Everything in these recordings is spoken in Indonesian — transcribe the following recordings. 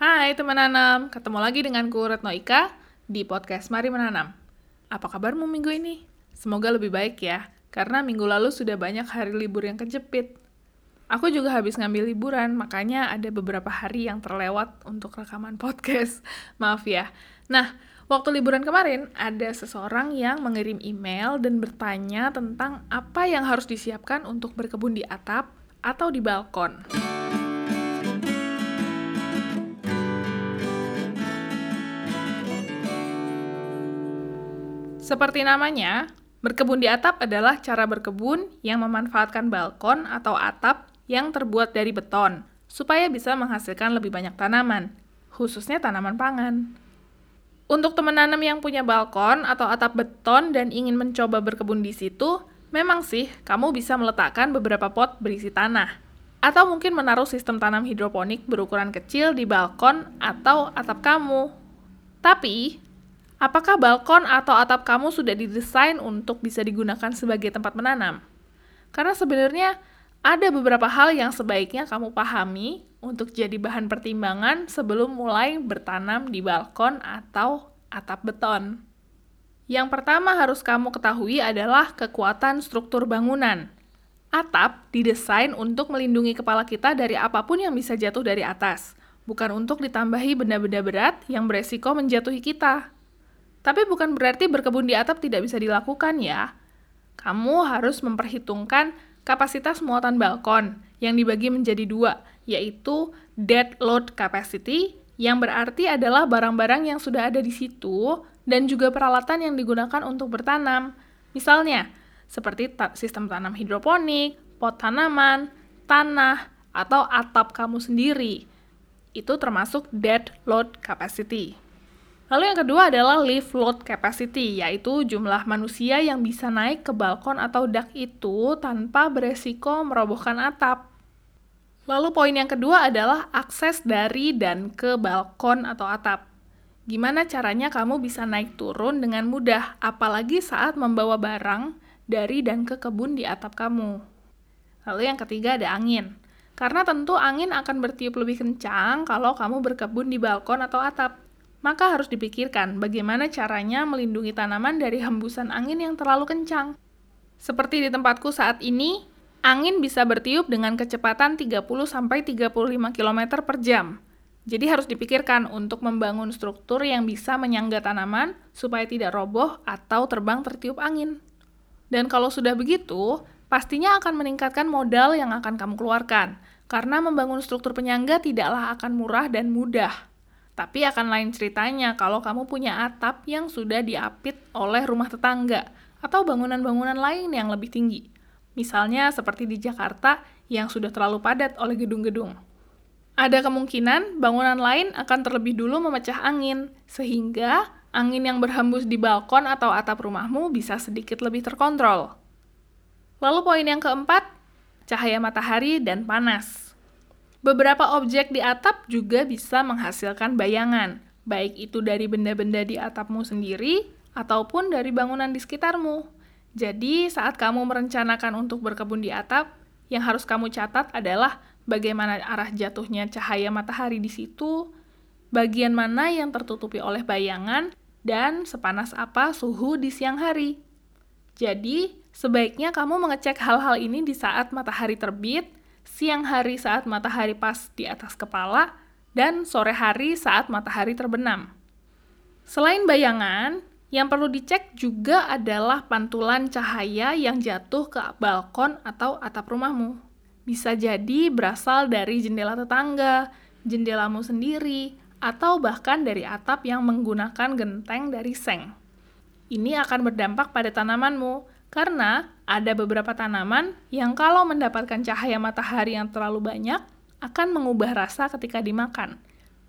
Hai teman nanam, ketemu lagi denganku Retno Ika di podcast Mari Menanam. Apa kabarmu minggu ini? Semoga lebih baik ya, karena minggu lalu sudah banyak hari libur yang kejepit. Aku juga habis ngambil liburan, makanya ada beberapa hari yang terlewat untuk rekaman podcast. Maaf ya. Nah, waktu liburan kemarin ada seseorang yang mengirim email dan bertanya tentang apa yang harus disiapkan untuk berkebun di atap atau di balkon. Seperti namanya, berkebun di atap adalah cara berkebun yang memanfaatkan balkon atau atap yang terbuat dari beton, supaya bisa menghasilkan lebih banyak tanaman, khususnya tanaman pangan. Untuk teman nanam yang punya balkon atau atap beton dan ingin mencoba berkebun di situ, memang sih kamu bisa meletakkan beberapa pot berisi tanah. Atau mungkin menaruh sistem tanam hidroponik berukuran kecil di balkon atau atap kamu. Tapi, Apakah balkon atau atap kamu sudah didesain untuk bisa digunakan sebagai tempat menanam? Karena sebenarnya ada beberapa hal yang sebaiknya kamu pahami untuk jadi bahan pertimbangan sebelum mulai bertanam di balkon atau atap beton. Yang pertama harus kamu ketahui adalah kekuatan struktur bangunan. Atap didesain untuk melindungi kepala kita dari apa pun yang bisa jatuh dari atas, bukan untuk ditambahi benda-benda berat yang beresiko menjatuhi kita. Tapi bukan berarti berkebun di atap tidak bisa dilakukan ya. Kamu harus memperhitungkan kapasitas muatan balkon yang dibagi menjadi dua, yaitu dead load capacity, yang berarti adalah barang-barang yang sudah ada di situ, dan juga peralatan yang digunakan untuk bertanam. Misalnya, seperti ta sistem tanam hidroponik, pot tanaman, tanah, atau atap kamu sendiri. Itu termasuk dead load capacity. Lalu yang kedua adalah lift load capacity, yaitu jumlah manusia yang bisa naik ke balkon atau dak itu tanpa beresiko merobohkan atap. Lalu poin yang kedua adalah akses dari dan ke balkon atau atap. Gimana caranya kamu bisa naik turun dengan mudah, apalagi saat membawa barang dari dan ke kebun di atap kamu. Lalu yang ketiga ada angin. Karena tentu angin akan bertiup lebih kencang kalau kamu berkebun di balkon atau atap maka harus dipikirkan bagaimana caranya melindungi tanaman dari hembusan angin yang terlalu kencang. Seperti di tempatku saat ini, angin bisa bertiup dengan kecepatan 30-35 km per jam. Jadi harus dipikirkan untuk membangun struktur yang bisa menyangga tanaman supaya tidak roboh atau terbang tertiup angin. Dan kalau sudah begitu, pastinya akan meningkatkan modal yang akan kamu keluarkan, karena membangun struktur penyangga tidaklah akan murah dan mudah. Tapi akan lain ceritanya kalau kamu punya atap yang sudah diapit oleh rumah tetangga atau bangunan-bangunan lain yang lebih tinggi. Misalnya seperti di Jakarta yang sudah terlalu padat oleh gedung-gedung. Ada kemungkinan bangunan lain akan terlebih dulu memecah angin, sehingga angin yang berhembus di balkon atau atap rumahmu bisa sedikit lebih terkontrol. Lalu poin yang keempat, cahaya matahari dan panas. Beberapa objek di atap juga bisa menghasilkan bayangan, baik itu dari benda-benda di atapmu sendiri ataupun dari bangunan di sekitarmu. Jadi, saat kamu merencanakan untuk berkebun di atap, yang harus kamu catat adalah bagaimana arah jatuhnya cahaya matahari di situ, bagian mana yang tertutupi oleh bayangan, dan sepanas apa suhu di siang hari. Jadi, sebaiknya kamu mengecek hal-hal ini di saat matahari terbit siang hari saat matahari pas di atas kepala, dan sore hari saat matahari terbenam. Selain bayangan, yang perlu dicek juga adalah pantulan cahaya yang jatuh ke balkon atau atap rumahmu. Bisa jadi berasal dari jendela tetangga, jendelamu sendiri, atau bahkan dari atap yang menggunakan genteng dari seng. Ini akan berdampak pada tanamanmu, karena ada beberapa tanaman yang kalau mendapatkan cahaya matahari yang terlalu banyak, akan mengubah rasa ketika dimakan.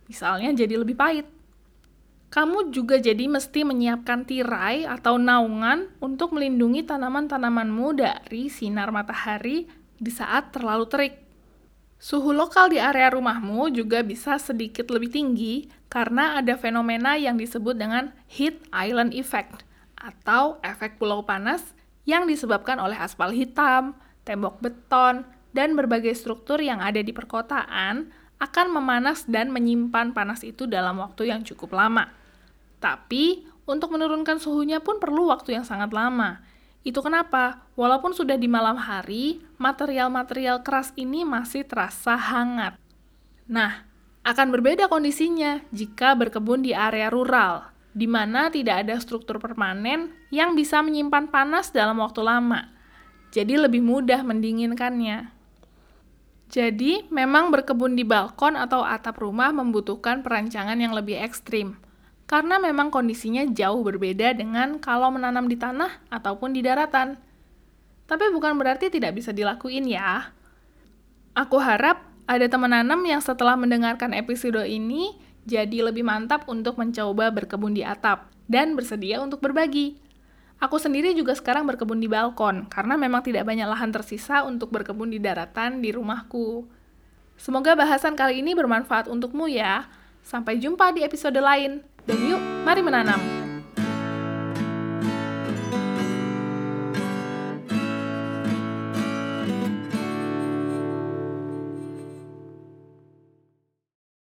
Misalnya jadi lebih pahit. Kamu juga jadi mesti menyiapkan tirai atau naungan untuk melindungi tanaman-tanamanmu dari sinar matahari di saat terlalu terik. Suhu lokal di area rumahmu juga bisa sedikit lebih tinggi karena ada fenomena yang disebut dengan heat island effect atau efek pulau panas yang disebabkan oleh aspal hitam, tembok beton, dan berbagai struktur yang ada di perkotaan akan memanas dan menyimpan panas itu dalam waktu yang cukup lama. Tapi, untuk menurunkan suhunya pun perlu waktu yang sangat lama. Itu kenapa, walaupun sudah di malam hari, material-material keras ini masih terasa hangat. Nah, akan berbeda kondisinya jika berkebun di area rural, di mana tidak ada struktur permanen yang bisa menyimpan panas dalam waktu lama. Jadi lebih mudah mendinginkannya. Jadi, memang berkebun di balkon atau atap rumah membutuhkan perancangan yang lebih ekstrim. Karena memang kondisinya jauh berbeda dengan kalau menanam di tanah ataupun di daratan. Tapi bukan berarti tidak bisa dilakuin ya. Aku harap ada teman nanam yang setelah mendengarkan episode ini jadi lebih mantap untuk mencoba berkebun di atap dan bersedia untuk berbagi. Aku sendiri juga sekarang berkebun di balkon, karena memang tidak banyak lahan tersisa untuk berkebun di daratan di rumahku. Semoga bahasan kali ini bermanfaat untukmu ya. Sampai jumpa di episode lain. Dan yuk, mari menanam!